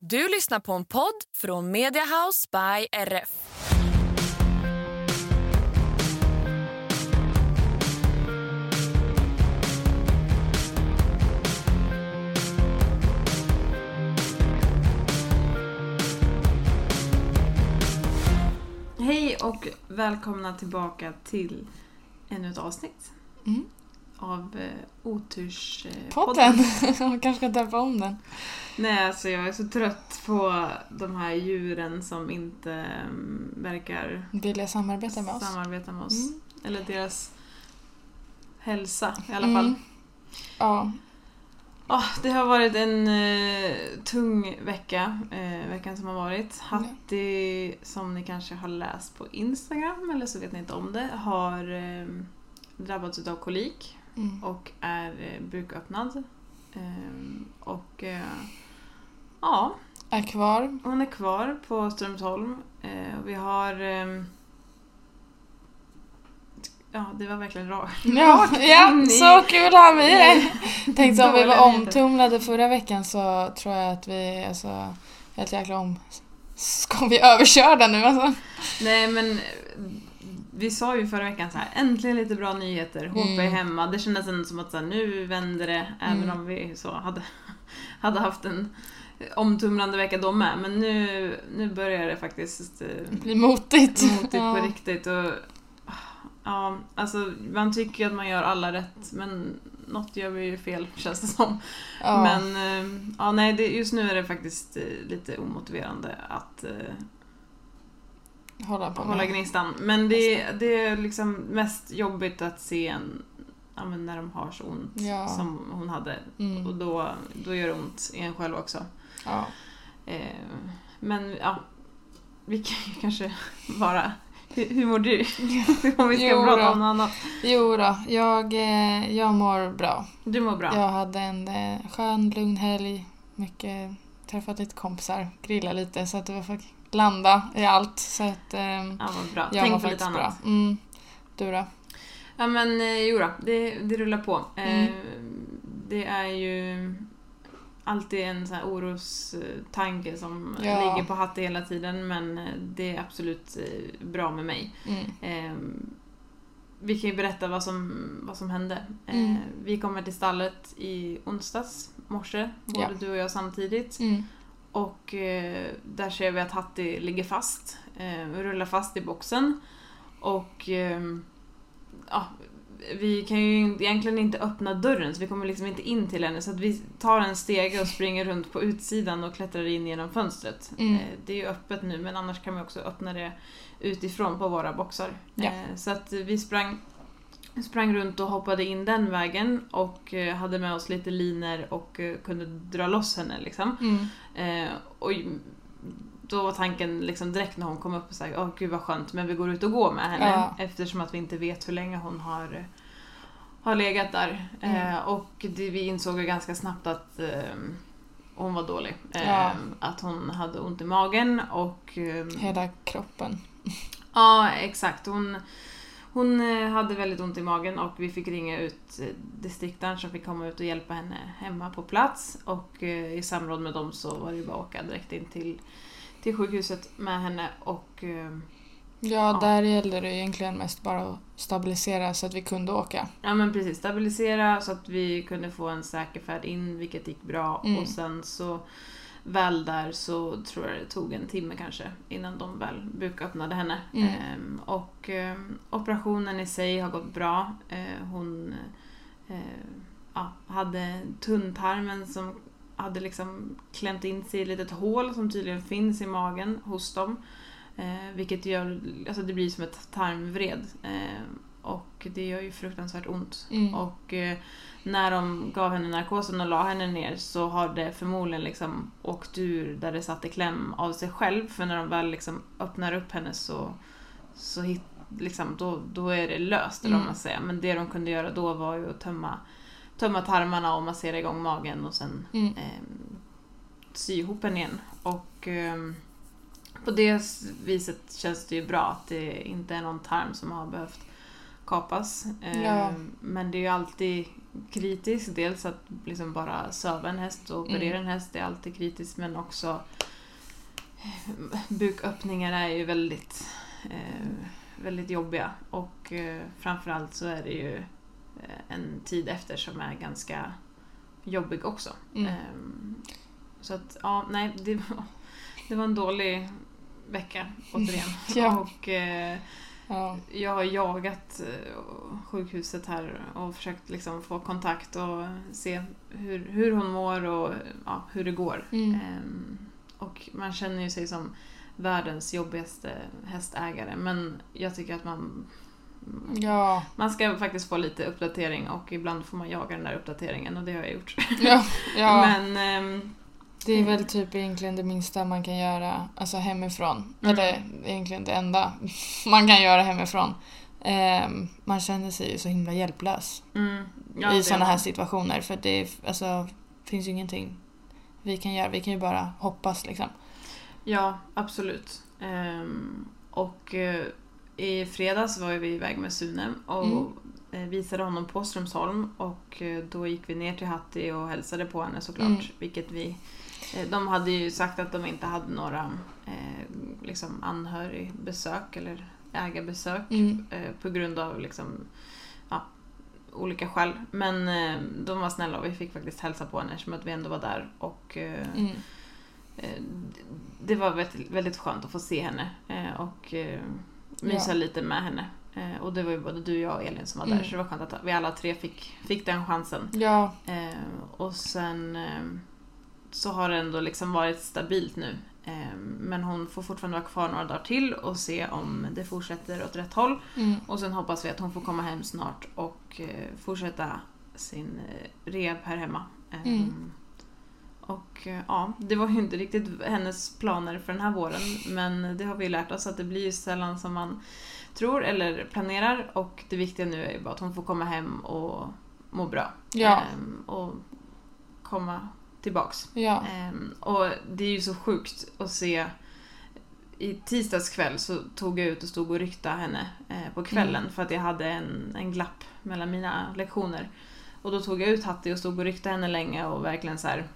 Du lyssnar på en podd från Mediahouse by RF. Hej och välkomna tillbaka till ännu ett avsnitt Mm. Av eh, Oturspodden. Podden! Man kanske ska döpa om den. Nej, alltså jag är så trött på de här djuren som inte um, verkar Vill jag samarbeta med oss? samarbeta med oss. Mm. Eller deras hälsa i alla Mm. fall. Ja. Ah, det har varit en eh, tung vecka, eh, veckan som har varit. Hatti, som ni kanske har läst på Instagram, eller så vet ni inte om det, har eh, drabbats av kolik Mm. och är eh, buköppnad. Eh, och eh, ja, Är kvar. hon är kvar på Strömsholm. Eh, och vi har... ehm, ja, det var verkligen. Ja, rakt ja i- så kul har vi det! Tänkte om vi var omtumlade förra veckan så tror jag att vi alltså helt jäkla om... Ska vi överkörda nu alltså? Nej men vi sa ju förra veckan så här, äntligen lite bra nyheter. HP är Mm. hemma. Det kändes ändå som att så här, nu vänder det. Även Mm. om vi så hade, hade haft en omtumlande vecka då med. Men nu, nu börjar det faktiskt eh, blir motigt. motigt Ja. på riktigt. Och, ja, alltså, man tycker ju att man gör alla rätt men något gör vi ju fel känns det som. Ja. Men eh, ja, nej, det, just nu är det faktiskt eh, lite omotiverande att Hålla på hålla gnistan. Men det, det är liksom mest jobbigt att se en, ja, men när de har så ont Ja. som hon hade. Och Mm. då, då gör det ont i en själv också. Ja. Eh, men ja, vi kan ju kanske bara... Hur, hur mår du? Om vi ska Jo prata om något annat. Jo då, jag, eh, jag mår bra. Du mår bra? Jag hade en eh, skön, lugn helg. Mycket, träffat lite kompisar, grilla lite så att för att landa i allt. Så att eh, Ja, vad bra. jag Tänk på lite faktiskt bra. annat. Mm. Du då? Ja men eh, jo då, det, det rullar på. Eh, Mm. Det är ju alltid en sån här orostanke som Ja. ligger på Hatte hela tiden men eh, det är absolut eh, bra med mig. Mm. Eh, vi kan ju berätta vad som, vad som hände. Eh, Mm. Vi kommer till stallet i onsdags morse, både Ja. du och jag samtidigt. Mm. Och eh, där ser vi att Hatti ligger fast, eh, rullar fast i boxen. Och eh, ja, vi kan ju egentligen inte öppna dörren så vi kommer liksom inte in till henne så att vi tar en stege och springer runt på utsidan och klättrar in genom fönstret. Mm. Eh, det är ju öppet nu men annars kan vi också öppna det utifrån på våra boxar. Ja. Eh, så att vi sprang sprang runt och hoppade in den vägen och eh, hade med oss lite liner och eh, kunde dra loss henne liksom. Mm. Eh, och då var tanken liksom direkt när hon kom upp och sa åh gud vad skönt men vi går ut och går med henne Ja. eftersom att vi inte vet hur länge hon har, har legat där. Mm. Eh, och det, vi insåg ju ganska snabbt att eh, hon var dålig. Ja. Att hon hade ont i magen och eh, Hela kroppen. Ja, exakt. Hon, hon eh, hade väldigt ont i magen och vi fick ringa ut eh, distriktaren som fick komma ut och hjälpa henne hemma på plats. Och eh, i samråd med dem så var det bara att åka direkt in till, till sjukhuset med henne och Ja, Ja. där gällde det egentligen mest bara att stabilisera så att vi kunde åka. ja men precis stabilisera så att vi kunde få en säker färd in vilket gick bra Mm. och sen så väl där så tror jag det tog en timme kanske innan de väl buköppnade henne. Mm. Ehm, och ehm, operationen i sig har gått bra. Eh, hon eh, ja, hade tunntarmen som hade liksom klämt in sig i ett litet hål som tydligen finns i magen hos dem. Eh, vilket gör, alltså det blir som ett tarmvred. Och det gör ju fruktansvärt ont. Mm. Och eh, när de gav henne narkosen och la henne ner så har det förmodligen liksom åkt ur där det satt i kläm av sig själv. För när de väl liksom öppnar upp henne så, så hit, liksom, då, då är det löst, eller Mm. man säger. Men det de kunde göra då var ju att tömma, tömma tarmarna och massera igång magen och sen Mm. eh, sy ihop henne igen. Och eh, på det viset känns det ju bra att det inte är någon tarm som har behövt kapas. Eh, Ja. Men det är ju alltid kritiskt. Dels att liksom bara söva en häst och operera Mm. en häst är alltid kritiskt men också eh, buköppningarna är ju väldigt, eh, väldigt jobbiga. Och eh, framförallt så är det ju en tid efter som är ganska jobbig också. Mm. Ehm, Så att, ja, nej, det var, det var en dålig vecka återigen. Ja. Och Ja. jag har jagat eh, sjukhuset här och försökt liksom få kontakt och se hur, hur hon mår och ja, hur det går. Mm. Ehm, och man känner ju sig som världens jobbigaste hästägare men jag tycker att man Ja. man ska faktiskt få lite uppdatering och ibland får man jaga den där uppdateringen och det har jag gjort. Ja. ja. Men ehm, Det är väl typ egentligen det minsta man kan göra alltså hemifrån. Mm. Eller egentligen det enda man kan göra hemifrån. Ehm, man känner sig ju så himla hjälplös mm, ja, i sådana här situationer. För det är, alltså, finns ju ingenting vi kan göra. Vi kan ju bara hoppas liksom. Ja, absolut. Ehm, och eh, i fredags var vi iväg med Sune och Mm. eh, visade honom på Strömsholm och eh, då gick vi ner till Hatti och hälsade på henne såklart. Mm. Vilket vi, de hade ju sagt att de inte hade några eh, liksom anhörigbesök eller ägarbesök Mm. eh, på grund av liksom, ja, olika skäl. Men eh, de var snälla och vi fick faktiskt hälsa på henne eftersom att vi ändå var där. Och eh, Mm. Eh, det var väldigt, väldigt skönt att få se henne eh, och eh, mysa Ja. lite med henne. Eh, Och det var ju både du, jag och Elin som var där Mm. så det var skönt att vi alla tre fick, fick den chansen. Ja. Eh, Och sen eh, så har det ändå liksom varit stabilt nu. Eh, Men hon får fortfarande vara kvar några dagar till och se om det fortsätter åt rätt håll. Mm. Och sen hoppas vi att hon får komma hem snart och eh, fortsätta sin eh, rehab här hemma. Eh, Mm. Och eh, ja, det var ju inte riktigt hennes planer för den här våren men det har vi lärt oss att det blir ju sällan som man tror eller planerar och det viktiga nu är ju bara att hon får komma hem och må bra. Ja. Ehm, och komma tillbaks. Ja. Ehm, och det är ju så sjukt att se i tisdags kväll så tog jag ut och stod och ryckte henne eh, på kvällen Mm. för att jag hade en, en glapp mellan mina lektioner. Och då tog jag ut Hattie och stod och ryckte henne länge och verkligen så här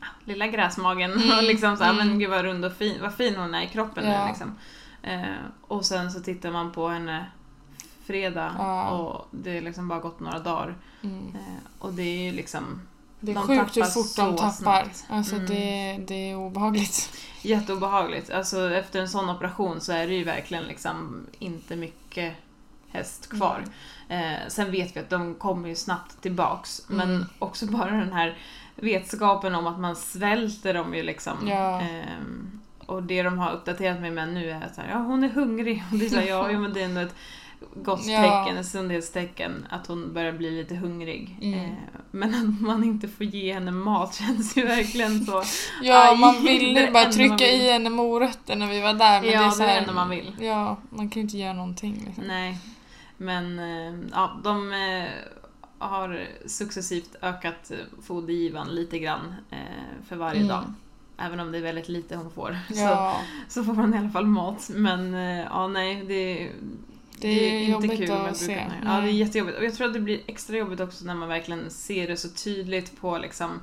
ah, lilla gräsmagen Mm, och liksom så här, mm. men gud vad rund och fin, vad fin hon är i kroppen Ja. nu liksom. Eh, och sen så tittar man på henne fredag Ja. och det är liksom bara gått några dagar. Mm. Eh, och det är ju liksom Det är De sjukt hur fort de tappar. snabbt. Alltså Mm. det, det är obehagligt. Jätteobehagligt. Alltså efter en sån operation så är det ju verkligen liksom inte mycket häst kvar. Eh, sen vet vi att de kommer ju snabbt tillbaks. Men Mm. också bara den här vetskapen om att man svälter dem ju liksom. Ja. Ehm, och det de har uppdaterat mig med nu är att här, ja, hon är hungrig. Och det är så här, ja, men det är ändå ett gott Ja. sundhetstecken att hon börjar bli lite hungrig. Mm. Eh, men att man inte får ge henne mat känns ju verkligen så Ja, Aj, man ville bara trycka vill. i henne morötter när vi var där. Men Ja, det är så är här, det enda man vill. Ja, man kan ju inte göra någonting. Liksom. Nej, men eh, ja, de eh, har successivt ökat fodergivan lite grann för varje Mm. dag. Även om det är väldigt lite hon får. Så, Ja, så får man i alla fall mat. Men ja, nej, det, det är jobbigt att med se. Ja, det är jättejobbigt. Och jag tror att det blir extra jobbigt också när man verkligen ser det så tydligt på liksom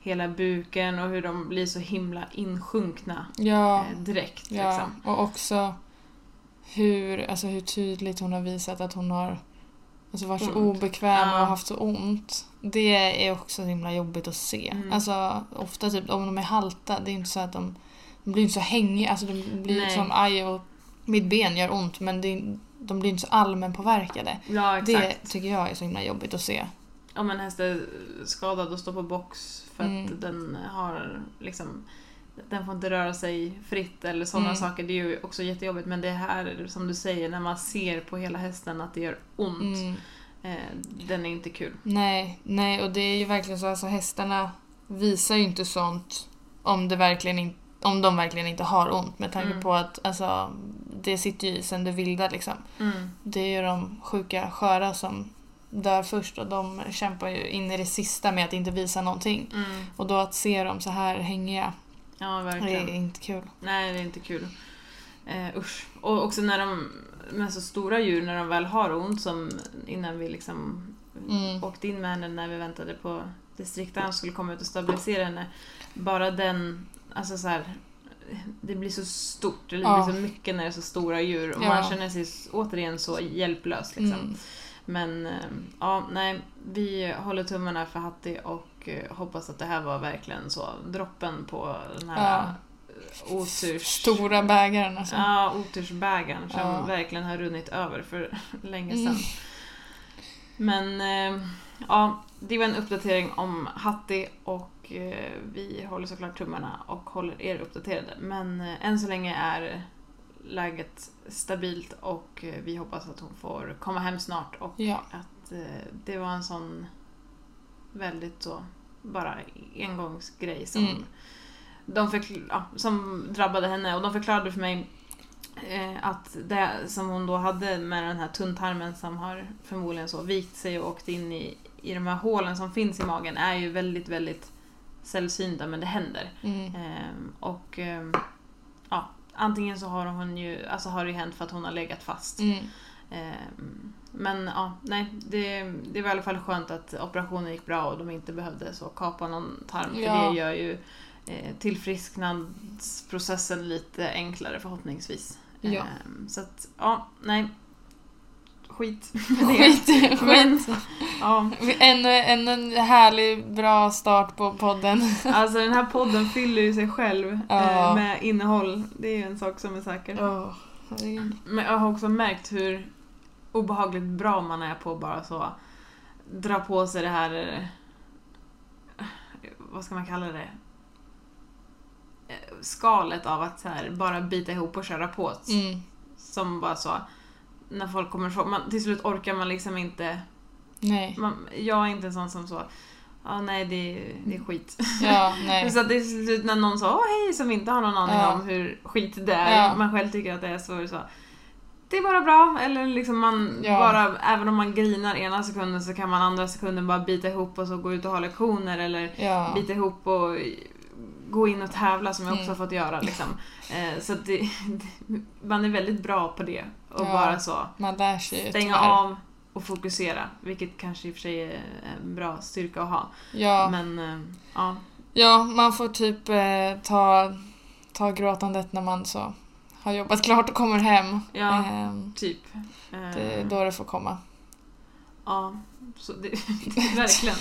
hela buken och hur de blir så himla insjunkna Ja, eh, direkt. ja. Liksom. och också hur, alltså hur tydligt hon har visat att hon har alltså varit så Ont. obekväm Ja. och haft så ont. Det är också så himla jobbigt att se. Mm. Alltså ofta typ om de är halta, det är inte så att de, de blir inte så hängiga, alltså de blir Nej. som aj och mitt ben gör ont men det, de blir inte så allmänpåverkade. Ja. Det tycker jag är så himla jobbigt att se. Om en häst är skadad och står på box för att Mm. den har liksom den får inte röra sig fritt eller sådana Mm. saker. Det är ju också jättejobbigt men det här som du säger när man ser på hela hästen att det gör ont. Mm. Eh, den är inte kul. Nej, nej, och det är ju verkligen så, alltså hästarna visar ju inte sånt om, det verkligen in, om de verkligen inte har ont med tanke Mm. på att alltså, det sitter ju i sen det vilda liksom. Mm. Det är ju de sjuka sköra som dör först och de kämpar ju in i det sista med att inte visa någonting. Mm. Och då att se dem så här hängiga, Ja, det är inte kul. Nej, det är inte kul. Eh, usch. Och också när de, med så stora djur, när de väl har ont, som innan vi liksom Mm. åkte in med henne när vi väntade på distrikten skulle komma ut och stabilisera henne. Bara den, alltså så här, det blir så stort, det blir Ja. så mycket när det är så stora djur och Ja. man känner sig återigen så hjälplös. Liksom. Mm. Men eh, ja, nej, vi håller tummarna för Hattie och eh, hoppas att det här var verkligen så droppen på den här Ja. ja. oturs... Stora bägaren alltså. Ja, otursbägaren som Ja. verkligen har runnit över för länge sedan. Mm. Men eh, ja, det var en uppdatering om Hattie och eh, vi håller såklart tummarna och håller er uppdaterade. Men eh, än så länge är läget stabilt och eh, vi hoppas att hon får komma hem snart och Ja. att eh, det var en sån väldigt så bara engångsgrej som, Mm. de förkl- ja, som drabbade henne och de förklarade för mig eh, att det som hon då hade med den här tunntarmen som har förmodligen så vikt sig och åkt in i, i de här hålen som finns i magen är ju väldigt, väldigt sällsynta men det händer. Mm. Ehm, och ehm, ja, antingen så har hon ju, alltså har det ju hänt för att hon har legat fast. Mm. Ehm, men ja, nej, det, det var i alla fall skönt att operationen gick bra och de inte behövde så kapa någon tarm. För Ja. det gör ju eh, tillfrisknadsprocessen lite enklare förhoppningsvis. Ja. Ehm, så att, ja, nej. Skit. Skit, Men, skit. ja, Ännu en, en härlig, bra start på podden. alltså den här podden fyller ju sig själv Ja. eh, med innehåll. Det är ju en sak som är säker. Oh. Men jag har också märkt hur obehagligt bra man är på att bara så dra på sig det här... eh, Vad ska man kalla det? Eh, Skalet av att här, bara bita ihop och köra på. Mm. Som bara så... När folk kommer ifrån, man, till slut orkar man liksom inte... Nej. Man, jag är inte en sån som så... Ja, nej, det, är- det är skit. Ja, nej. Så att det är till slut när någon sa åh hej som inte har någon aning Ja. om hur skit det är, Ja. man själv tycker att det är så, så. Det är bara bra, eller liksom man Ja. bara, även om man grinar ena sekunden så kan man andra sekunden bara bita ihop och så gå ut och ha lektioner eller Ja. bita ihop och gå in och tävla som jag också Mm. har fått göra liksom. Eh, så att det, man är väldigt bra på det. Och Ja. bara så Man lär sig stänga tyvärr. av och fokusera, vilket kanske i och för sig är en bra styrka att ha. Ja. Men eh, ja, ja, man får typ eh, ta, ta gråtandet när man så har jobbat klart och kommer hem. Ja. Ehm, Typ. Eh, det är då det får komma. Ja, så det, verkligen.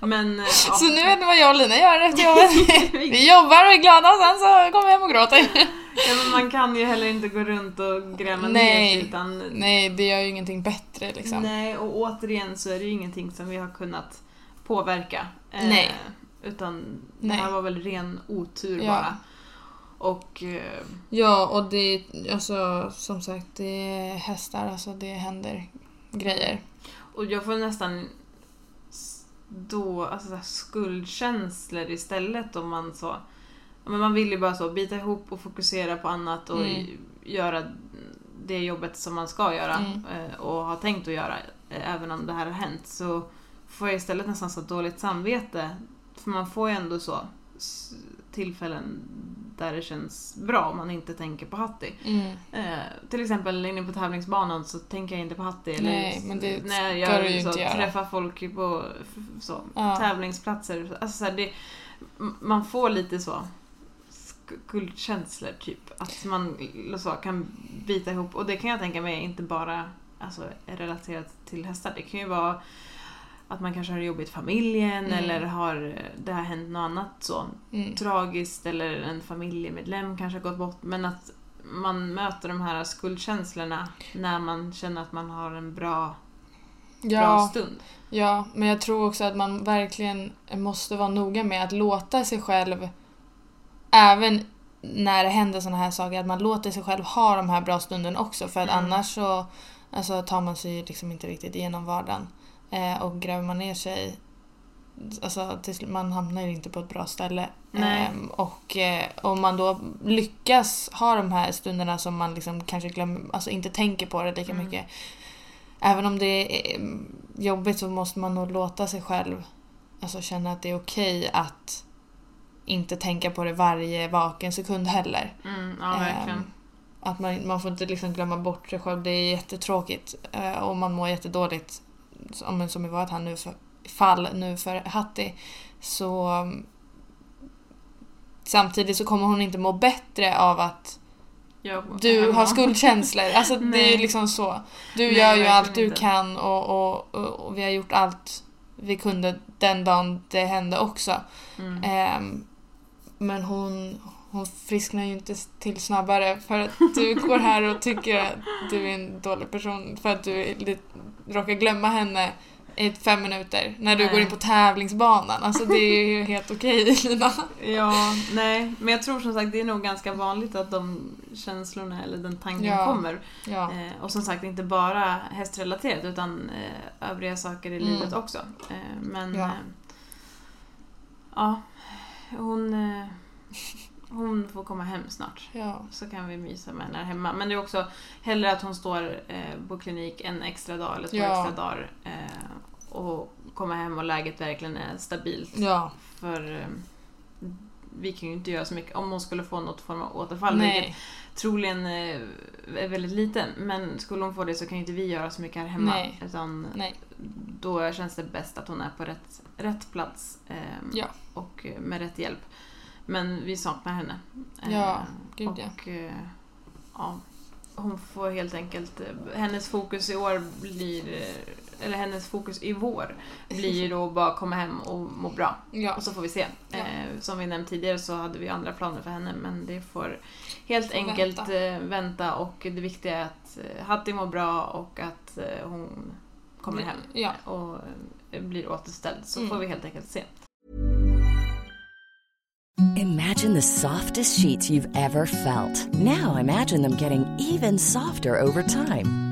Men eh, ja. Så nu vet ni vad jag och Lina gör efter jobbet. Vi jobbar och är glada och sen så kommer vi hem och gråter. Ja, men man kan ju heller inte gå runt och gräma ner sig utan Nej, det gör ju ingenting bättre liksom. Nej, och återigen så är det ju ingenting som vi har kunnat påverka. Eh, Nej. Utan Nej. det här var väl ren otur Ja. bara. Och eh, Ja, och det alltså som sagt, det är hästar, alltså det händer grejer. Och jag får nästan då, alltså så här skuldkänslor istället om man så... Men man vill ju bara så bita ihop och fokusera på annat och Mm. göra det jobbet som man ska göra Mm. eh, och har tänkt att göra eh, även om det här har hänt. Så får jag istället nästan så dåligt samvete. För man får ju ändå så tillfällen där det känns bra om man inte tänker på Hattie. Mm. Eh, till exempel inne på tävlingsbanan så tänker jag inte på Hattie. Eller Nej, men det när jag du ju så, träffar folk på så, Ja. tävlingsplatser. Alltså, så här, det, man får lite så skuldkänslor typ. Att man så, kan bita ihop. Och det kan jag tänka mig inte bara alltså, är relaterat till hästar. Det kan ju vara att man kanske har det jobbigt i familjen Mm. eller har det har hänt något annat så Mm. tragiskt eller en familjemedlem kanske har gått bort. Men att man möter de här skuldkänslorna när man känner att man har en bra, bra Ja, stund. ja, men jag tror också att man verkligen måste vara noga med att låta sig själv även när det händer såna här saker, att man låter sig själv ha de här bra stunderna också. För att Mm. annars så alltså, tar man sig liksom inte riktigt igenom vardagen. Eh, och gräver man ner sig, alltså till slut, man hamnar ju inte på ett bra ställe. Ehm, och eh, om man då lyckas ha de här stunderna som man liksom kanske glömmer, alltså inte tänker på det lika Mm. mycket. Även om det är mm, jobbigt så måste man nog låta sig själv alltså, känna att det är okej att inte tänka på det varje vaken sekund heller. Mm, ja, verkligen. Ehm, att man, man får inte liksom glömma bort sig själv. Det är jättetråkigt. Eh, och man mår jättedåligt. Som, som i vårt här nu för, fall nu för Hatti. Så um, samtidigt så kommer hon inte må bättre av att du har skuldkänslor. Alltså det är ju liksom så. Du Nej, gör ju allt du inte. kan och, och, och, och vi har gjort allt vi kunde den dagen det hände också. Mm. Ehm, men hon, hon frisknar ju inte till snabbare för att du går här och tycker att du är en dålig person för att du lite, råkar glömma henne i fem minuter när du Nej. går in på tävlingsbanan. Alltså det är ju helt okej Lina. Ja, nej. Men jag tror som sagt det är nog ganska vanligt att de känslorna eller den tanken Ja. kommer. Ja. Eh, och som sagt inte bara hästrelaterat utan eh, övriga saker i Mm. livet också. Eh, men Ja. eh, ja, hon, eh, hon får komma hem snart. ja. Så kan vi mysa med henne här hemma. Men det är också hellre att hon står eh, på klinik en extra dag eller två Ja. extra dagar. Eh, och komma hem och läget verkligen är stabilt. Ja. För vi kan ju inte göra så mycket om hon skulle få något form av återfall. Vilket Nej. Troligen eh, är väldigt liten. Men skulle hon få det så kan ju inte vi göra så mycket här hemma. Nej. Utan Nej. då känns det bäst att hon är på rätt, rätt plats. Eh, Ja. Och med rätt hjälp. Men vi saknar henne. Ja, Eh, gud ja. och, eh, ja. Hon får helt enkelt... eh, Hennes fokus i år blir... eh, Eller hennes fokus i vår blir då bara komma hem och må bra. Ja. Och så får vi se. Ja. Eh, som vi nämnt tidigare så hade vi andra planer för henne men det får helt Får enkelt vänta. vänta. vänta och det viktiga är att eh, Hattie mår bra och att eh, hon kommer hem Ja. och eh, blir återställd. Så Mm. får vi helt enkelt se. Imagine the softest sheets you've ever felt. Now imagine them getting even softer over time.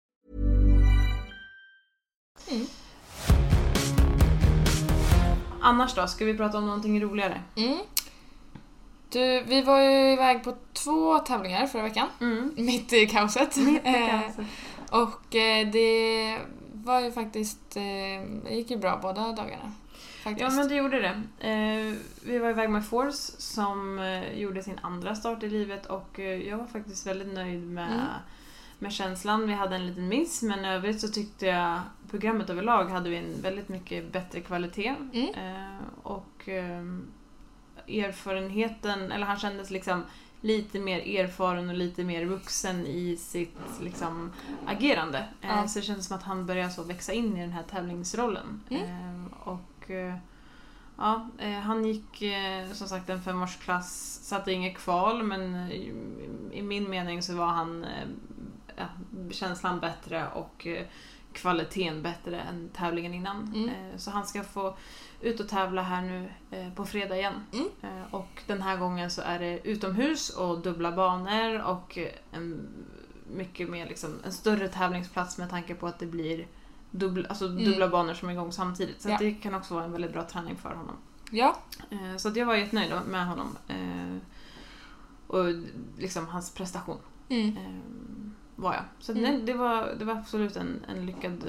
Annars då, ska vi prata om någonting roligare? Mm. Du, vi var ju iväg på två tävlingar förra veckan. Mm. Mitt i kaoset. Mitt i Eh, kaoset. Och eh, det var ju faktiskt... eh, Det gick ju bra båda dagarna. Faktiskt. Ja men det gjorde det. Vi var iväg med Force som gjorde sin andra start i livet och jag var faktiskt väldigt nöjd med, Mm. med känslan. Vi hade en liten miss men i övrigt så tyckte jag programmet överlag hade vi en väldigt mycket bättre kvalitet. Mm. Eh, och eh, erfarenheten, eller han kändes liksom lite mer erfaren och lite mer vuxen i sitt liksom, agerande. Eh, Ja. Så det kändes som att han började så växa in i den här tävlingsrollen. Mm. Och ja, han gick som sagt en femårsklass, satte inget kval men i, min mening så var han ja, känslan bättre och kvaliteten bättre än tävlingen innan. Mm. Eh, Så han ska få ut och tävla här nu eh, på fredag igen. Mm. Eh, Och den här gången så är det utomhus och dubbla banor och en mycket mer liksom, en större tävlingsplats med tanke på att det blir dubbla, alltså Mm. dubbla banor som är igång samtidigt. Så Ja. det kan också vara en väldigt bra träning för honom. Ja. Så jag var jättenöjd med honom. Och liksom hans prestation Mm. Var jag. Så Mm. nej, det, var, det var absolut en, en lyckad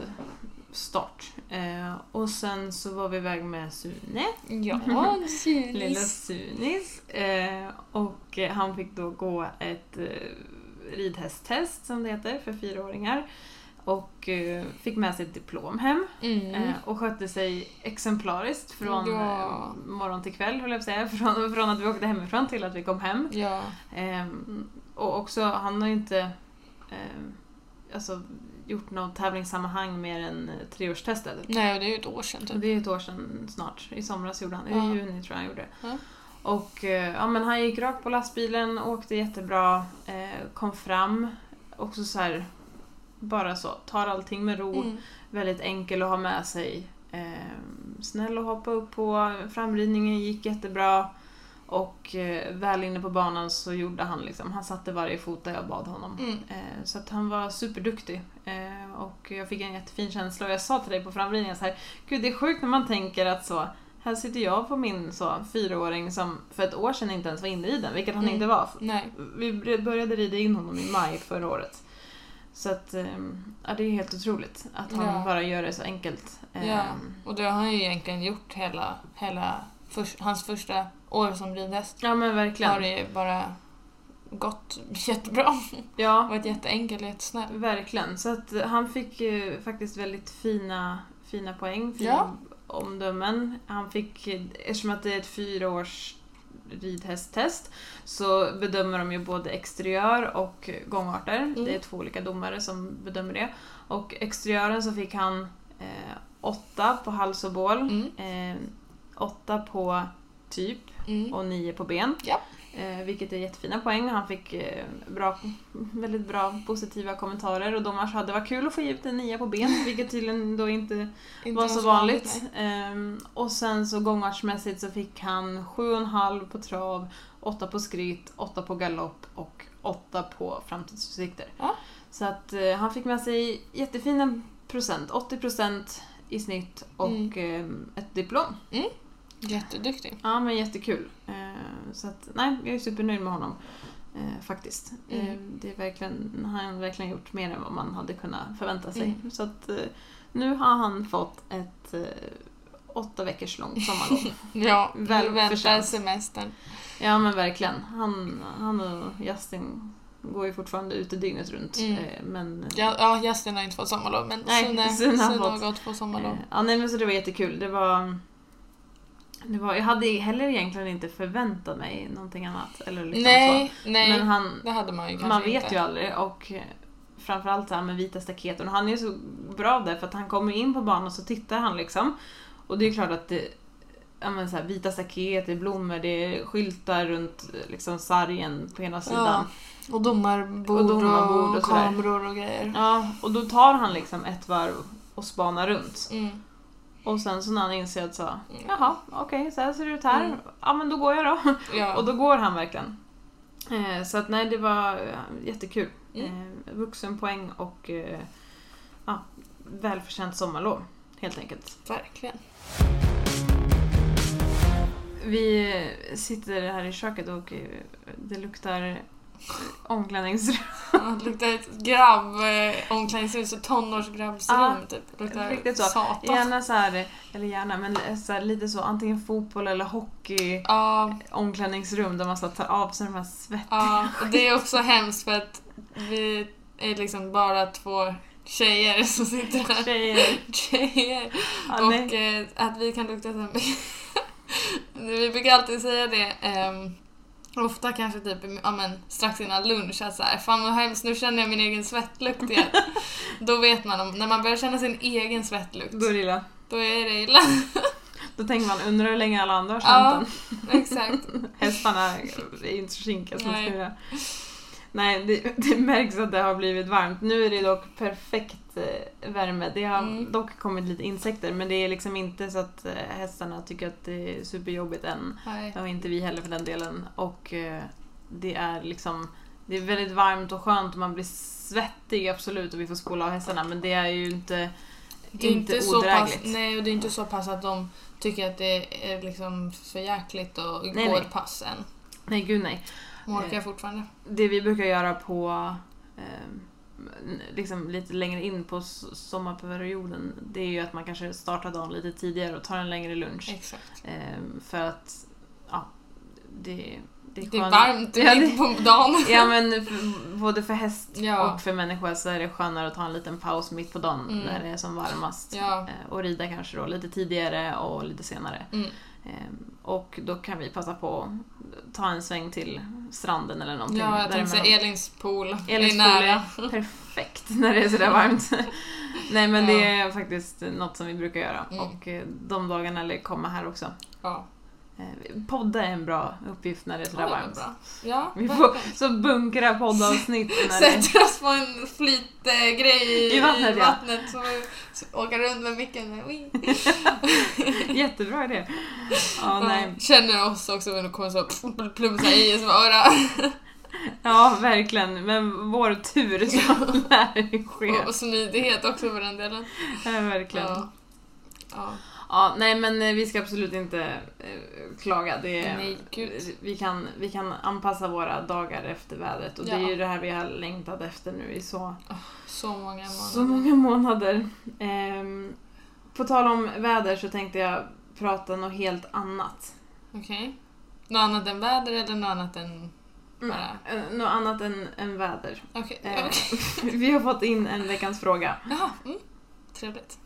start. Eh, och sen så var vi iväg med Sune, Ja, lilla Sunis. Sunis. Eh, och han fick då gå ett eh, ridhästtest som det heter för fyraåringar. Och eh, fick med sig ett diplom hem. Mm. Eh, och skötte sig exemplariskt från Ja. eh, morgon till kväll, höll jag på säga. Från, från att vi åkte hemifrån till att vi kom hem. Ja. Ehm, och också, han har ju inte ehm, alltså, gjort något tävlingssammanhang mer än eh, treårstestet. Nej, och det är ju ett år sedan typ. det är ett år sedan snart. I somras gjorde han det. Ja. I juni tror jag han gjorde det. Ja. Och eh, ja, men han gick rakt på lastbilen, åkte jättebra, eh, kom fram. Också så här, bara så, tar allting med ro. Mm. Väldigt enkel att ha med sig. Eh, snäll att hoppa upp på. Framridningen gick jättebra. Och eh, väl inne på banan så gjorde han liksom, han satte varje fot där jag bad honom. Mm. Eh, så att han var superduktig. Eh, och jag fick en jättefin känsla och jag sa till dig på framridningen så här, Gud det är sjukt när man tänker att så, här sitter jag på min så, fyraåring som för ett år sedan inte ens var inriden, vilket han Mm. inte var. Nej. Vi började rida in honom i maj förra året. Så att, ehm, ja, det är helt otroligt att han Ja. bara gör det så enkelt. Ja. Ehm, Och det har han ju egentligen gjort hela, hela förs- hans första år som ridhäst. ja men Har verkligen. det ju bara gått jättebra. Ja, Varit jätteenkel och jättesnäll. verkligen. Så att han fick ju faktiskt väldigt fina, fina poäng, fina Ja. omdömen. Han fick, eftersom att det är ett fyraårs ridhästtest så bedömer de ju både exteriör och gångarter. Mm. Det är två olika domare som bedömer det. Och exteriören så fick han eh, åtta på hals och bål, Mm. eh, åtta på typ Mm. och nio på ben. Ja. Eh, vilket är jättefina poäng. Han fick eh, bra, väldigt bra positiva kommentarer och domaren sa att det var kul att få ge ut en nia på ben, vilket tydligen då inte Inte var så vanligt. Ehm, och sen så gångartsmässigt så fick han 7,5 på trav, 8 på skryt, 8 på galopp och 8 på framtidsutsikter. Ja. Så att eh, han fick med sig jättefina procent, 80 procent i snitt och Mm. ehm, ett diplom. Jätteduktig. Ja men jättekul. Eh, så att nej, jag är supernöjd med honom. Eh, faktiskt. Mm. Eh, det är verkligen, han har verkligen gjort mer än vad man hade kunnat förvänta sig. Mm. Så att nu har han fått ett åtta veckors långt sommarlov. Ja, Väl väntar semestern. ja men verkligen. Han, han och Justin går ju fortfarande ute dygnet runt. Mm. Men, Ja, ja, Justin har inte fått sommarlov men Nej, Sune, Sune har fått. gått på sommarlov. Ja, nej, men så det var jättekul. Det var, det var, jag hade heller egentligen inte förväntat mig någonting annat. Eller liksom nej, så. nej. Men han, det hade man ju kanske man vet inte. ju aldrig och eh, framförallt så här med vita staketen. Och han är ju så bra där för att han kommer in på banan och så tittar han liksom. Och det är klart att det, ja, men så här, vita staket, det är blommor, det är skyltar runt eh, liksom sargen på ena sidan. Och domarbord Och och, domarbord och sådär. kameror och grejer. Ja, och då tar han liksom ett varv och spanar runt. Mm. Och sen så när han inser att så, jaha, okej, så här ser det ut här. Mm. Ja men då går jag då. Ja. Och då går han verkligen. Eh, så att nej, det var jättekul. Mm. Eh, vuxenpoäng och eh, ja, välförtjänt sommarlov. Helt enkelt. Verkligen. Vi sitter här i köket och eh, det luktar omklädningsrum. Ja, Det luktar ett grabb, eh, så tonårsgrabbsrum Ja, typ. Det luktar riktigt så. satan. Gärna så här, eller gärna, men så här, lite så antingen fotboll eller hockey. Ja, Omklädningsrum där man så tar av sig de här svett... ja, och det är också hemskt för att vi är liksom bara två tjejer som sitter här. Tjejer. Tjejer. Ja, och eh, att vi kan lukta så mycket. Vi brukar alltid säga det. ehm, ofta kanske typ ja, men, strax innan lunch att så här, fan vad hemskt, nu känner jag min egen svettlukt igen. Då vet man, om, när man börjar känna sin egen svettlukt, Då är det illa. då är det illa. Då tänker man, undrar hur länge alla andra har Ja. känt den. Exakt. Hästarna är inte så kinkiga som Nej. Nej, det, det märks att det har blivit varmt. Nu är det dock perfekt eh, värme. Det har Mm. dock kommit lite insekter men det är liksom inte så att eh, hästarna tycker att det är superjobbigt än. Nej. Och inte vi heller för den delen. Och eh, det är liksom det är väldigt varmt och skönt och man blir svettig absolut och vi får spola av hästarna men det är ju inte, Det är inte, inte så pass, odrägligt. nej, och det är inte så pass att de tycker att det är liksom för jäkligt att Nej, gå nej. ett pass än. Nej, gud nej. Hon orkar Eh. fortfarande. Det vi brukar göra på eh, liksom lite längre in på sommarperioden det är ju att man kanske startar dagen lite tidigare och tar en längre lunch. Exakt. Eh, för att ja, det, det är Det är varmt Ja, det, på dagen. ja men för, både för häst Ja. och för människa så är det skönare att ta en liten paus mitt på dagen Mm. när det är som varmast. Ja. Eh, och rida kanske då lite tidigare och lite senare. Mm. Ehm, och då kan vi passa på att ta en sväng till stranden eller någonting. Ja, jag tänkte säga. Elins pool. Elins det är nära. är perfekt när det är sådär varmt. Nej men det Ja. är faktiskt något som vi brukar göra Mm. och eh, de dagarna lär komma här också. Ja, Podda är en bra uppgift när det är sådär ja varmt. bra. Ja, Vi får så bunkra poddavsnitt när Sätter oss på en flytgrej i, I vattnet, ja. vattnet så, så åka runt med micken. Jättebra idé. Ja, nej. Känner oss också när kommer så plumsa i oss bara. ja, verkligen. Men vår tur så lär ske. Och smidighet också för den delen. Ja, verkligen. Ja. Ja. ja. nej men eh, vi ska absolut inte eh, klaga. Det Nej, vi, kan, vi kan anpassa våra dagar efter vädret och det är Ja. ju det här vi har längtat efter nu i så, Så många månader. så många månader. Ehm, på tal om väder så tänkte jag prata något helt annat. Okej. Något annat än väder eller något annat än bara... Eh, Något annat än, än väder. Okej. Eh, okej. vi har fått in en veckans fråga. Jaha, mm. Trevligt.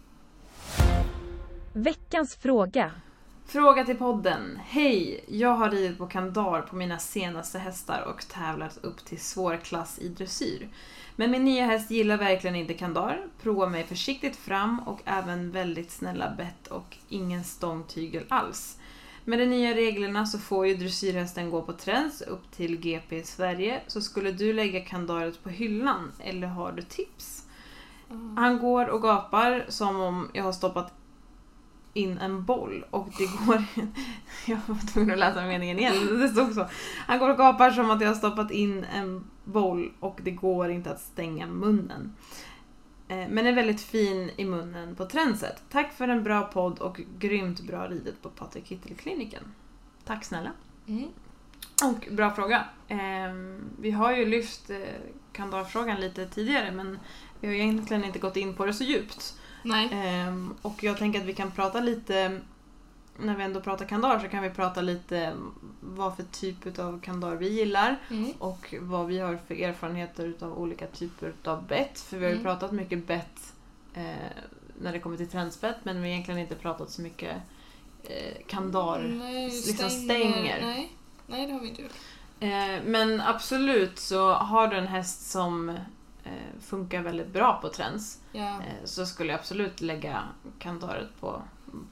Veckans fråga. Fråga till podden. Hej! Jag har ridit på kandar på mina senaste hästar och tävlat upp till svår klass i dressyr. Men min nya häst gillar verkligen inte kandar, provar mig försiktigt fram och även väldigt snälla bett och ingen stångtygel alls. Med de nya reglerna så får ju dressyrhästen gå på träns upp till GP i Sverige, så skulle du lägga kandaret på hyllan eller har du tips? Han går och gapar som om jag har stoppat in en boll och det går... Jag var tvungen att läsa meningen igen, det stod så. Han går och gapar som att jag har stoppat in en boll och det går inte att stänga munnen. Eh, Men är väldigt fin i munnen på tränset. Tack för en bra podd och grymt bra ridet på Patrik Kittel-kliniken. Tack snälla. Mm. Och bra fråga. Ehm, vi har ju lyft eh, kandarfrågan lite tidigare men vi har egentligen inte gått in på det så djupt. Nej. Ehm, och jag tänker att vi kan prata lite, när vi ändå pratar kandar så kan vi prata lite vad för typ av kandar vi gillar Mm. och vad vi har för erfarenheter utav olika typer av bett. För vi har ju Mm. pratat mycket bett eh, när det kommer till trendspett men vi har egentligen inte pratat så mycket eh, kandar. Nej, liksom stänger. Nej. Nej, det har vi inte gjort. Eh, men absolut så har du en häst som funkar väldigt bra på träns Ja. eh, så skulle jag absolut lägga kandaret på,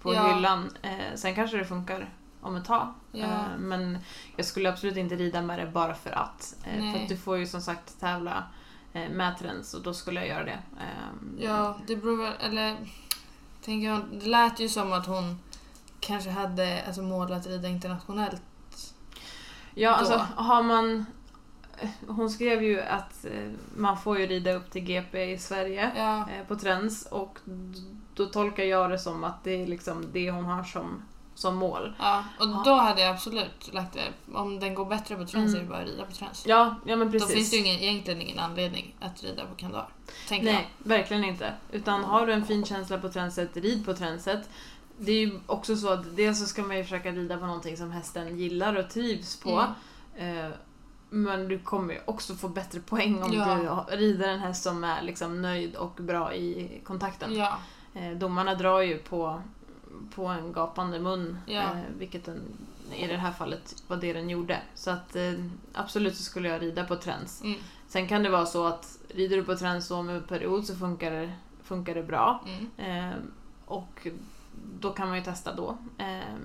på Ja. hyllan. Eh, sen kanske det funkar om ett tag. Ja. Eh, men jag skulle absolut inte rida med det bara för att. Eh, Nej. för att du får ju som sagt tävla eh, med träns och då skulle jag göra det. Eh, Ja, det beror väl... Eller... Tänker jag, det lät ju som att hon kanske hade alltså, mål att rida internationellt. Ja, då. alltså har man... Hon skrev ju att eh, man får ju rida upp till GP i Sverige. Ja. eh, på Trends och då tolkar jag det som att det är liksom det hon har som, som mål. ja. Och Ja. då hade jag absolut lagt det. Om den går bättre på träns Mm. är det bara att rida på träns. Ja, ja men Då precis. finns det ju ingen, egentligen ingen anledning att rida på kandar. Tänker Nej, verkligen inte. Utan har du en fin känsla på tränset, rid på tränset. Det är ju också så att dels så ska man ju försöka rida på någonting som hästen gillar och trivs jag. på. Eh, men du kommer ju också få bättre poäng om Ja. du rider en häst som är liksom nöjd och bra i kontakten. Ja. Eh, domarna drar ju på, på en gapande mun, Ja. eh, vilket den, i det här fallet var det den gjorde. Så att eh, absolut så skulle jag rida på träns. Mm. Sen kan det vara så att rider du på träns om en period så funkar det, funkar det bra. Mm. Och då kan man ju testa då.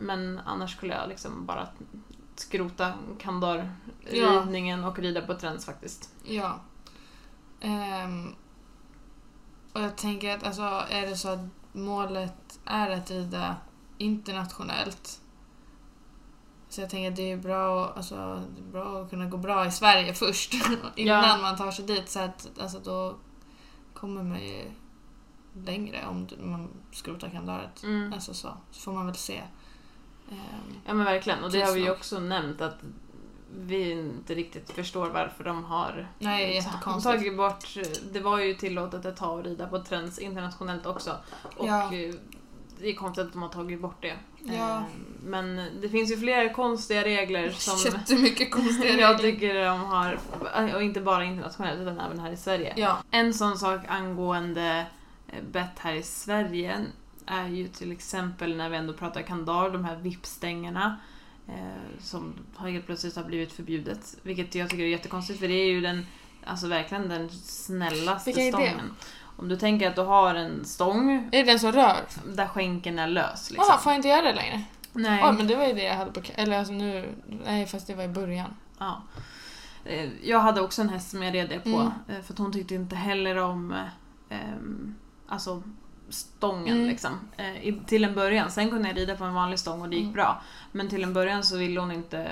Men annars skulle jag liksom bara skrota kandarridningen och rida på träns faktiskt. Ja. Ehm, och jag tänker att alltså, är det så att målet är att rida internationellt så jag tänker att det är bra, alltså, det är bra att kunna gå bra i Sverige först innan Ja. man tar sig dit. Så att alltså, då kommer man ju längre om man skrotar kandaret. Mm. Alltså så. Så får man väl se. Ehm, Ja men verkligen, och det Tids har vi ju också nämnt att vi inte riktigt förstår varför de har Nej, tagit bort... Det var ju tillåtet ett tag att rida på träns internationellt också. Och Ja. eh, det är konstigt att de har tagit bort det. Ja. Eh, Men det finns ju flera konstiga regler som Jättemycket konstiga jag regler. tycker de har, och inte bara internationellt utan även här i Sverige. Ja. En sån sak angående eh, bett här i Sverige är ju till exempel när vi ändå pratar kandar, de här vippstängerna eh, som har helt plötsligt har blivit förbjudet. Vilket jag tycker är jättekonstigt för det är ju den, alltså verkligen den snällaste Vilka stången. Om du tänker att du har en stång Är det den som rör? där skänken är lös liksom. Jaha, får jag inte göra det längre? Nej. Ja, men det var ju det jag hade på... Eller alltså nu... Nej, fast det var i början. Ja. Eh, Jag hade också en häst som jag red det på. Mm. eh, För att hon tyckte inte heller om eh, ehm, alltså stången Mm. liksom. Eh, till en början. Sen kunde jag rida på en vanlig stång och det gick Mm. bra. Men till en början så ville hon inte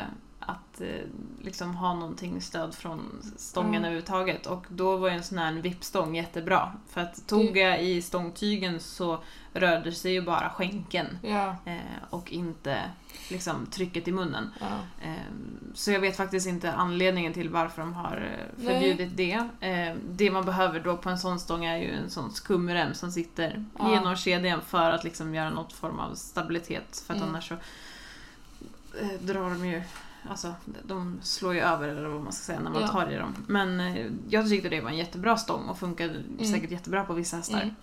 att eh, liksom ha någonting stöd från stången Mm. överhuvudtaget. Och då var ju en sån här vippstång jättebra. För att tog jag i stångtygen så rörde sig ju bara skänken. Ja. Eh, och inte liksom trycket i munnen. ja. Ehm, Så jag vet faktiskt inte anledningen till varför de har eh, Nej. förbjudit det. Ehm, Det man behöver då på en sån stång är ju en sån skumrem som sitter Ja. genom kedjan för att liksom göra något form av stabilitet. För att Mm. annars så drar de ju Alltså, de slår ju över eller vad man ska säga när man Ja. tar i dem. Men eh, jag tyckte det var en jättebra stång och funkade säkert jättebra på vissa hästar.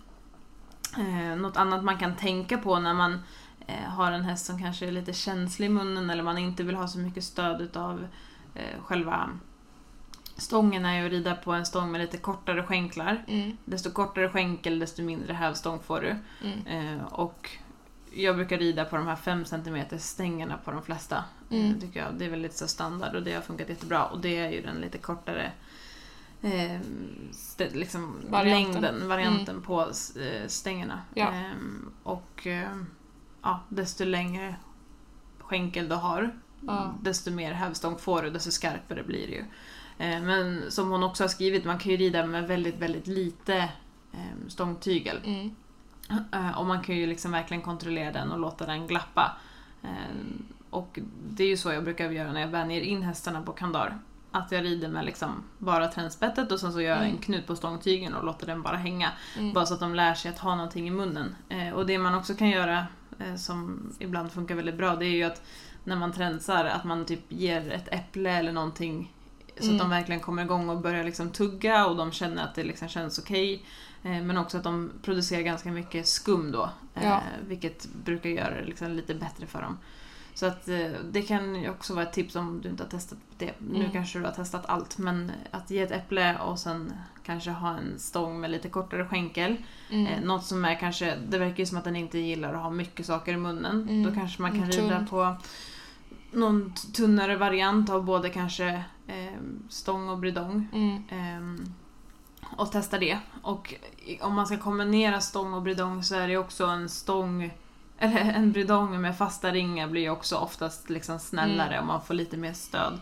Mm. Eh, något annat man kan tänka på när man eh, har en häst som kanske är lite känslig i munnen eller man inte vill ha så mycket stöd utav eh, själva stången är ju att rida på en stång med lite kortare skänklar. Mm. Desto kortare skänkel desto mindre hävstång får du. Mm. Eh, och jag brukar rida på de här 5 cm stängerna på de flesta. Mm. Eh, tycker jag. Det är väl lite så standard och det har funkat jättebra. Och det är ju den lite kortare eh, liksom Varianten. längden, varianten på eh, stängerna. Ja. Ehm, och eh, ja, desto längre skänkel du har, Ja. desto mer hävstång får du, desto skarpare blir det ju. Eh, men som hon också har skrivit, man kan ju rida med väldigt, väldigt lite eh, stångtygel. Mm. Eh, Och man kan ju liksom verkligen kontrollera den och låta den glappa. Eh, Och det är ju så jag brukar göra när jag vänjer in hästarna på kandar. Att jag rider med liksom bara tränspettet och sen så gör jag en Mm. knut på stångtygen och låter den bara hänga. Mm. Bara så att de lär sig att ha någonting i munnen. Eh, Och det man också kan göra, som ibland funkar väldigt bra, det är ju att när man tränsar, att man typ ger ett äpple eller någonting så att Mm. de verkligen kommer igång och börjar liksom tugga och de känner att det liksom känns okej. Eh, Men också att de producerar ganska mycket skum då. eh, Ja. Vilket brukar göra det liksom lite bättre för dem. Så att eh, det kan ju också vara ett tips om du inte har testat det. Nu Mm. kanske du har testat allt men att ge ett äpple och sen kanske ha en stång med lite kortare skänkel. Mm. Eh, något som är kanske, det verkar ju som att den inte gillar att ha mycket saker i munnen. Mm. Då kanske man kan Mm, rida på någon tunnare variant av både kanske stång och bridong. Mm. Ehm, och testa det. Och om man ska kombinera stång och bridong så är det också en stång eller en bridong med fasta ringar blir också oftast liksom snällare Mm. och man får lite mer stöd.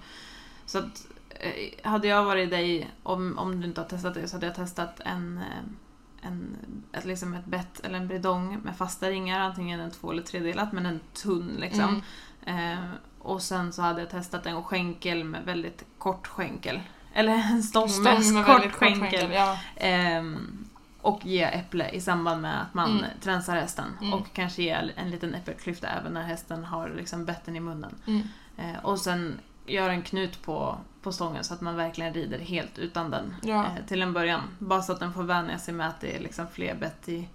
Så att eh, hade jag varit dig, om, om du inte har testat det, så hade jag testat en, eh, en, ett, liksom ett bett eller en bridong med fasta ringar, antingen en två eller tredelat men en tunn liksom. Mm. Eh, och sen så hade jag testat en skänkel med väldigt kort skänkel. Eller en stång, Stång med, med kort väldigt kort skänkel. skänkel. Ja. Ehm, och ge äpple i samband med att man Mm. tränsar hästen. Mm. Och kanske ge en liten äppelklyfta även när hästen har liksom betten i munnen. Mm. Eh, och sen göra en knut på, på stången så att man verkligen rider helt utan den Ja. eh, till en början. Bara så att den får vänja sig med att det är liksom fler bett i,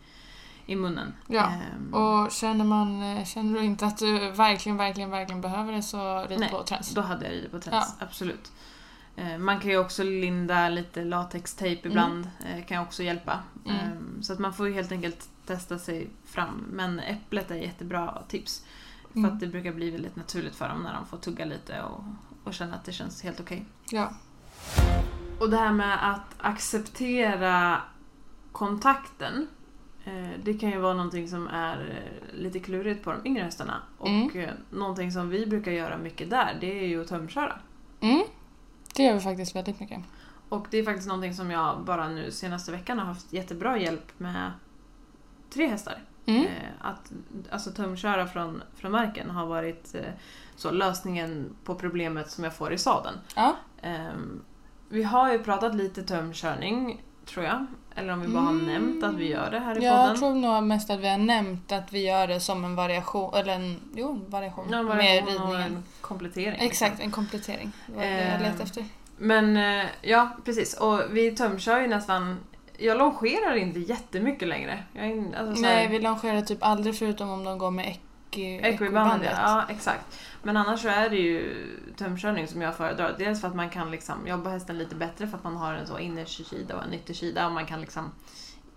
i munnen. Ja, Ehm, Och känner, man, eh, känner du inte att du verkligen, verkligen, verkligen behöver det så rid Nej, på träns. Då hade jag ridit på träns, absolut. Eh, Man kan ju också linda lite latextejp ibland, eh, kan också hjälpa. Mm. Eh, Så att man får ju helt enkelt testa sig fram. Men äpplet är jättebra tips. För Mm. att det brukar bli väldigt naturligt för dem när de får tugga lite och, och känna att det känns helt okej. Ja. Och det här med att acceptera kontakten. Eh, Det kan ju vara någonting som är eh, lite klurigt på de yngre hästarna. Och Mm. eh, någonting som vi brukar göra mycket där, det är ju att tömköra. Mm. Det gör vi faktiskt väldigt mycket. Och det är faktiskt någonting som jag bara nu senaste veckan har haft jättebra hjälp med tre hästar. Mm. Att alltså, tömköra från, från marken har varit så, lösningen på problemet som jag får i sadeln. Ja. Ehm, vi har ju pratat lite tömkörning, tror jag. Eller om vi bara har Mm. nämnt att vi gör det här i Jag podden. tror nog mest att vi har nämnt att vi gör det som en variation, eller en, jo, en variation, Ja, en med variation och ridningen. en komplettering. Exakt, liksom. en komplettering. Det var det jag Ehm, letade efter. Men eh, ja, precis. Och vi tömkör ju nästan... Jag longerar inte jättemycket längre. Jag alltså, Nej, vi longerar typ aldrig förutom om de går med Equibandet, equibandet. ja exakt. Men annars så är det ju tömkörning som jag föredrar. Dels för att man kan liksom jobba hästen lite bättre för att man har en så innersida och en yttersida och man kan liksom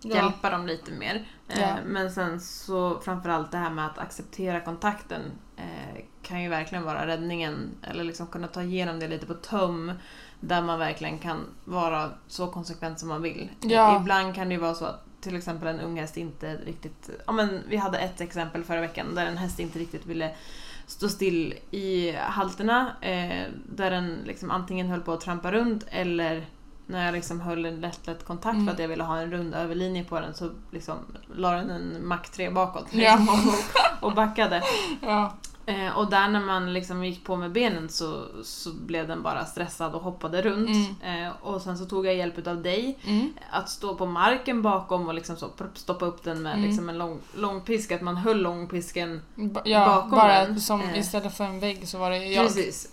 Ja. hjälpa dem lite mer. Eh, Ja. Men sen så framförallt det här med att acceptera kontakten eh, kan ju verkligen vara räddningen. Eller liksom kunna ta igenom det lite på töm. Där man verkligen kan vara så konsekvent som man vill. Eh, Ja. Ibland kan det ju vara så att till exempel en ung häst inte riktigt... Ja, men vi hade ett exempel förra veckan där en häst inte riktigt ville stå still i halterna. Eh, där den liksom antingen höll på att trampa runt eller när jag liksom höll en lätt, lätt kontakt Mm. för att jag ville ha en rund överlinje på den så liksom la den en Mac 3 bakåt Ja. liksom, och, och backade. Ja. Eh, och där när man liksom gick på med benen så, så blev den bara stressad och hoppade runt. Eh, och sen så tog jag hjälp av dig Mm. att stå på marken bakom och liksom så stoppa upp den med Mm. liksom en lång, lång pisk, att man höll långpisken Ba- Ja, Bakom bara den. som Eh. istället för en vägg så var det jag. Precis.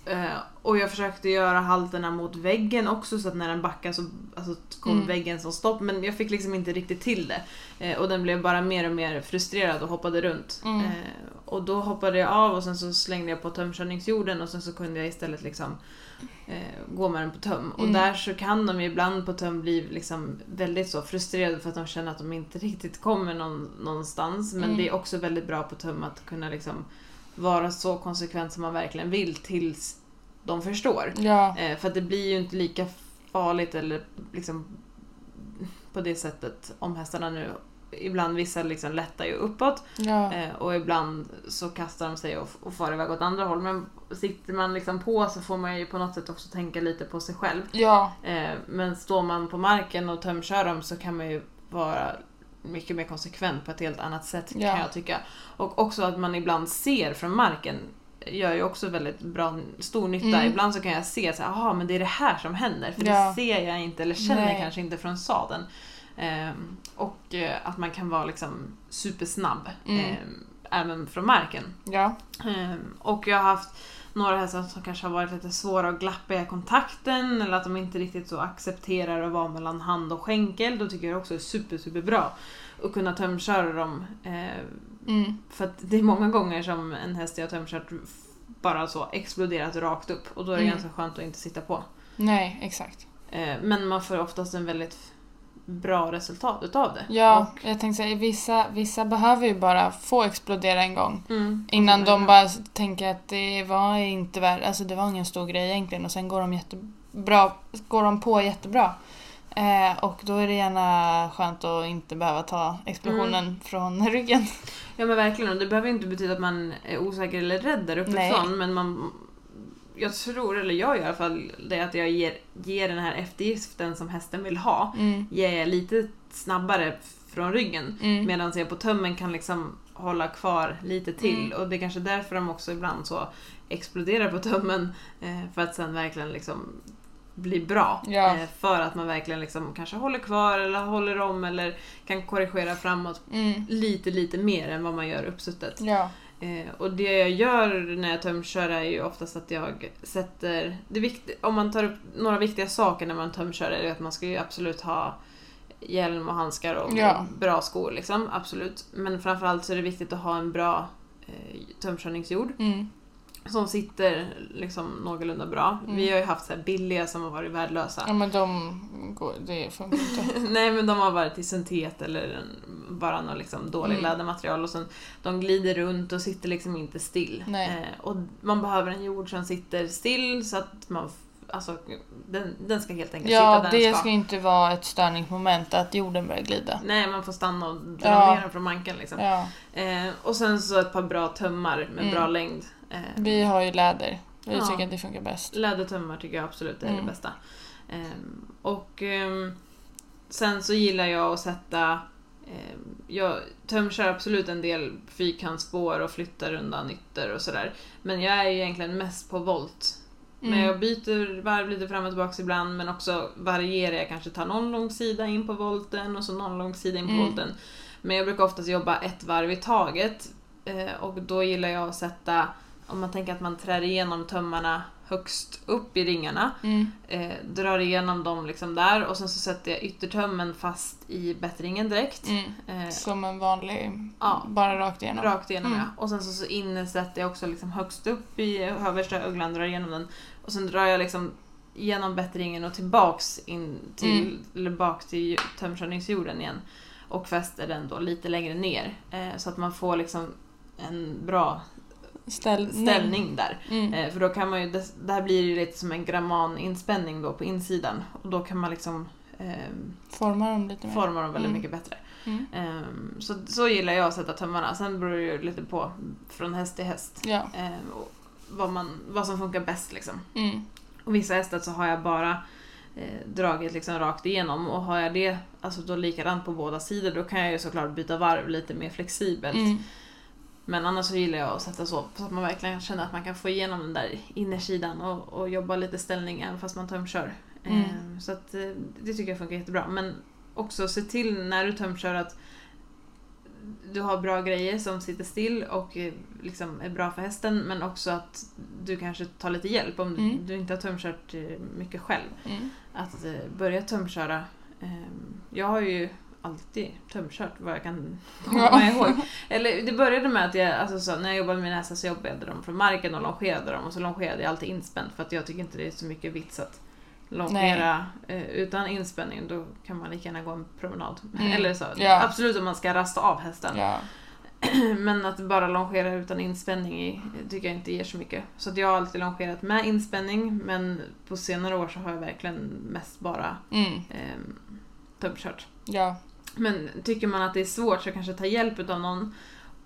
Och jag försökte göra halterna mot väggen också så att när den backade så alltså, kom Mm. väggen som stopp. Men jag fick liksom inte riktigt till det. Eh, och den blev bara mer och mer frustrerad och hoppade runt. Mm. Eh, och då hoppade jag av och sen så slängde jag på tömkörningsjorden och sen så kunde jag istället liksom eh, gå med den på töm. Och Mm. där så kan de ibland på töm bli liksom väldigt så frustrerade för att de känner att de inte riktigt kommer någon, någonstans. Men Mm. det är också väldigt bra på töm att kunna liksom vara så konsekvent som man verkligen vill tills de förstår. Ja. Eh, för att det blir ju inte lika farligt eller liksom på det sättet om hästarna nu Ibland vissa liksom lättar ju uppåt Ja. eh, och ibland så kastar de sig och, och far iväg åt andra håll. Men sitter man liksom på så får man ju på något sätt också tänka lite på sig själv. Ja. Eh, men står man på marken och tömkör dem så kan man ju vara mycket mer konsekvent på ett helt annat sätt Ja. kan jag tycka. Och också att man ibland ser från marken gör ju också väldigt bra, stor nytta. Mm. Ibland så kan jag se så här, men det är det här som händer. För Ja. det ser jag inte eller känner Nej. kanske inte från sadeln. Ehm, och eh, att man kan vara liksom supersnabb. Mm. ehm, även från marken. Ja. Ehm, och jag har haft några hästar som kanske har varit lite svåra att glappa i kontakten eller att de inte riktigt så accepterar att vara mellan hand och skänkel. Då tycker jag också det är super, super bra att kunna tömköra dem. Ehm, Mm. för att det är många gånger som en häst jag har tömkört bara så exploderat rakt upp och då är det Mm. ganska skönt att inte sitta på. Nej, exakt. Ehm, men man får oftast en väldigt bra resultat utav det. Ja, Och, jag tänkte säga, vissa, vissa behöver ju bara få explodera en gång. mm, Innan de bara tänker att det var inte värt, alltså det var ingen stor grej egentligen och sen går de jättebra, går de på jättebra. Eh, och då är det gärna skönt att inte behöva ta explosionen Mm. från ryggen. Ja men verkligen, och det behöver inte betyda att man är osäker eller rädd där uppifrån men man jag tror, eller jag i alla fall, det att jag ger, ger den här eftergiften som hästen vill ha, Mm. ger jag lite snabbare från ryggen. Mm. Medan jag på tömmen kan liksom hålla kvar lite till. Mm. Och det är kanske därför de också ibland så exploderar på tömmen. Eh, för att sen verkligen liksom bli bra. Ja. Eh, för att man verkligen liksom kanske håller kvar eller håller om eller kan korrigera framåt Mm. lite, lite mer än vad man gör uppsuttet. Ja. Eh, och det jag gör när jag tömkör är ju oftast att jag sätter... Det viktigt, om man tar upp några viktiga saker när man tömkör är det att man ska ju absolut ha hjälm och handskar och, Ja. bra skor liksom, absolut. Men framförallt så är det viktigt att ha en bra eh, tömkörningsjord Mm. Som sitter liksom någorlunda bra. Mm. Vi har ju haft så billiga som har varit värdelösa. ja, men de går, det funkar inte. Nej men de har varit i syntet eller bara något liksom dåligt Mm. lädermaterial och sen de glider runt och sitter liksom inte still. Eh, och man behöver en jord som sitter still så att man Alltså, den, den ska helt enkelt Ja, sitta där det den ska. ska inte vara ett störningsmoment att jorden börjar glida. Nej, man får stanna och dra Ja. ner den från manken liksom. Ja, Eh, och sen så ett par bra tömmar med Mm. bra längd. Eh, vi har ju läder. Vi Ja. tycker att det funkar bäst. Lädertömmar tycker jag absolut är Mm. det bästa. Ehm, och ehm, sen så gillar jag att sätta jag tömkör absolut en del fyrkantsspår och flyttar undan ytter och sådär. Men jag är ju egentligen mest på volt. Men Mm. jag byter varv lite fram och tillbaka ibland men också varierar. Jag kanske tar någon lång sida in på volten och så någon lång sida in på Mm. volten. Men jag brukar oftast jobba ett varv i taget. Eh, och då gillar jag att sätta, om man tänker att man trär igenom tömmarna högst upp i ringarna. Mm. Eh, drar igenom dem liksom där och sen så sätter jag yttertömmen fast i bättringen direkt. Mm. Eh, Som en vanlig, Ja. bara rakt igenom. Rakt igenom Mm. ja. Och sen så, så inne sätter jag också liksom högst upp i översta öglan, drar igenom den. Och sen drar jag liksom genom bättringen och tillbaks in till, Mm. eller bak till tömkörningsjorden igen. Och fäster den då lite längre ner. Eh, så att man får liksom en bra Ställning. ställning där. Mm. Eh, för då kan man ju, det, där blir det ju lite som en grammaninspänning då på insidan. Och då kan man liksom ehm, Formar dem lite mer. forma dem väldigt Mm. mycket bättre. Mm. Ehm, så, så gillar jag att sätta tömmarna. Sen beror det ju lite på från häst till häst. Ja. Ehm, vad, man, vad som funkar bäst liksom. Mm. Och vissa hästar så har jag bara eh, dragit liksom rakt igenom och har jag det alltså då likadant på båda sidor då kan jag ju såklart byta varv lite mer flexibelt. Men annars så gillar jag att sätta så, så att man verkligen känner att man kan få igenom den där innersidan och, och jobba lite ställning även fast man tömkör. Mm. Ehm, så att eh, det tycker jag funkar jättebra. Men också se till när du tömkör att du har bra grejer som sitter still och eh, liksom är bra för hästen men också att du kanske tar lite hjälp om Mm. du inte har tömkört eh, mycket själv. Mm. Att börja tömköra. Ehm, jag har ju alltid tömkört vad jag kan komma ihåg. Eller det började med att jag, alltså så, när jag jobbade med mina hästar så jobbade jag dem från marken och longerade dem och så longerade jag alltid inspänt för att jag tycker inte det är så mycket vits att longera eh, utan inspänning. Då kan man lika gärna gå en promenad. Mm. Eller så. Ja. Absolut om man ska rasta av hästen. Ja. Men att bara longera utan inspänning i, tycker jag inte ger så mycket. Så att jag har alltid longerat med inspänning men på senare år så har jag verkligen mest bara Mm. eh, tömkört. Ja. Men tycker man att det är svårt så kanske ta hjälp av någon.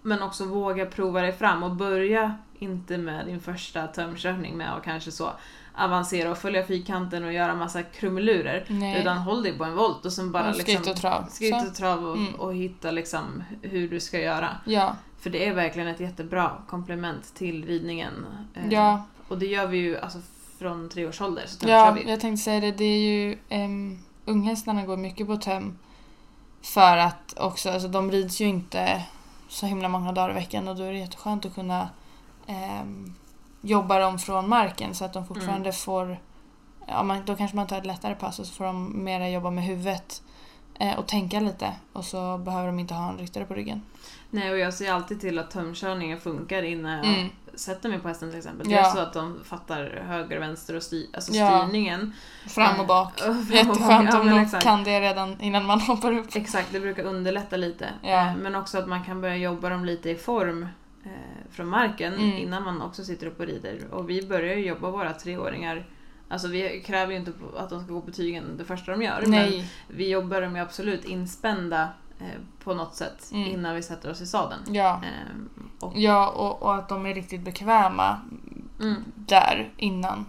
Men också våga prova dig fram och börja inte med din första tömkörning med att kanske så avancera och följa fyrkanten och göra massa krumelurer. Nej. Utan håll dig på en volt och sen bara Och skritt liksom och trav. skritt och trav och, Mm. och hitta liksom hur du ska göra. Ja. För det är verkligen ett jättebra komplement till ridningen. Eh, Ja. Och det gör vi ju alltså från tre års ålder. Så Ja, vi. jag tänkte säga det. Det är ju... Um, unghästarna går mycket på töm. För att också, alltså de rids ju inte så himla många dagar i veckan och då är det jätteskönt att kunna ehm, jobba dem från marken så att de fortfarande Mm. får... Ja, man, då kanske man tar ett lättare pass och så får de mera jobba med huvudet eh, och tänka lite. Och så behöver de inte ha en ryttare på ryggen. Nej, och jag ser alltid till att tömkörningen funkar innan jag Mm. sätter mig på hästen till exempel. Ja. Dels så att de fattar höger och vänster och styr, alltså Ja. styrningen. Fram och bak. Eh, bak. Jätteskönt Ja, om de exakt. kan det redan innan man hoppar upp. Exakt, det brukar underlätta lite. Ja. Eh, Men också att man kan börja jobba dem lite i form eh, från marken Mm. innan man också sitter upp och rider. Och vi börjar ju jobba våra treåringar Alltså vi kräver ju inte att de ska gå betygen det första de gör. Men Nej. vi jobbar dem ju absolut inspända eh, på något sätt Mm. innan vi sätter oss i sadeln. Ja. Ehm, och, Ja, och, och att de är riktigt bekväma mm, där innan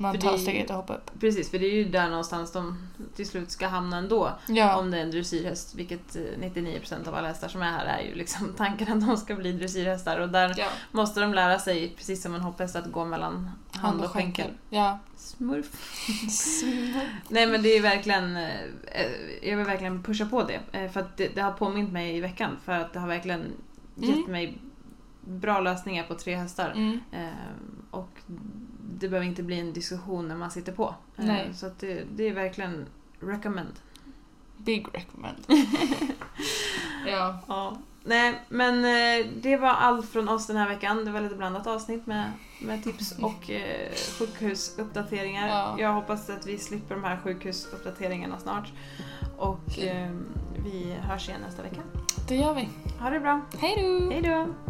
man För tar steget och hoppar upp. precis, för det är ju där någonstans de till slut ska hamna ändå. Ja, Om det är en dressyrhäst, vilket eh, 99% av alla hästar som är här är ju liksom tanken att de ska bli dressyrhästar. Och där ja. måste de lära sig, precis som en hopphäst, att gå mellan hand och skänkel. Ja. Smurf. Nej men det är verkligen, eh, jag vill verkligen pusha på det. eh, För att det, det har påmint mig i veckan. För att det har verkligen gett Mm. mig bra lösningar på tre hästar. Mm. Eh, Och det behöver inte bli en diskussion när man sitter på. Eh, Nej. Så det, det är verkligen recommend. Big recommend. ja. Ja. Nej, men eh, det var allt från oss den här veckan. Det var lite blandat avsnitt med, med tips och eh, sjukhusuppdateringar. Ja. Jag hoppas att vi slipper de här sjukhusuppdateringarna snart. Och eh, vi hörs igen nästa vecka. Det gör vi. Ha det bra. Hej då! Hej då!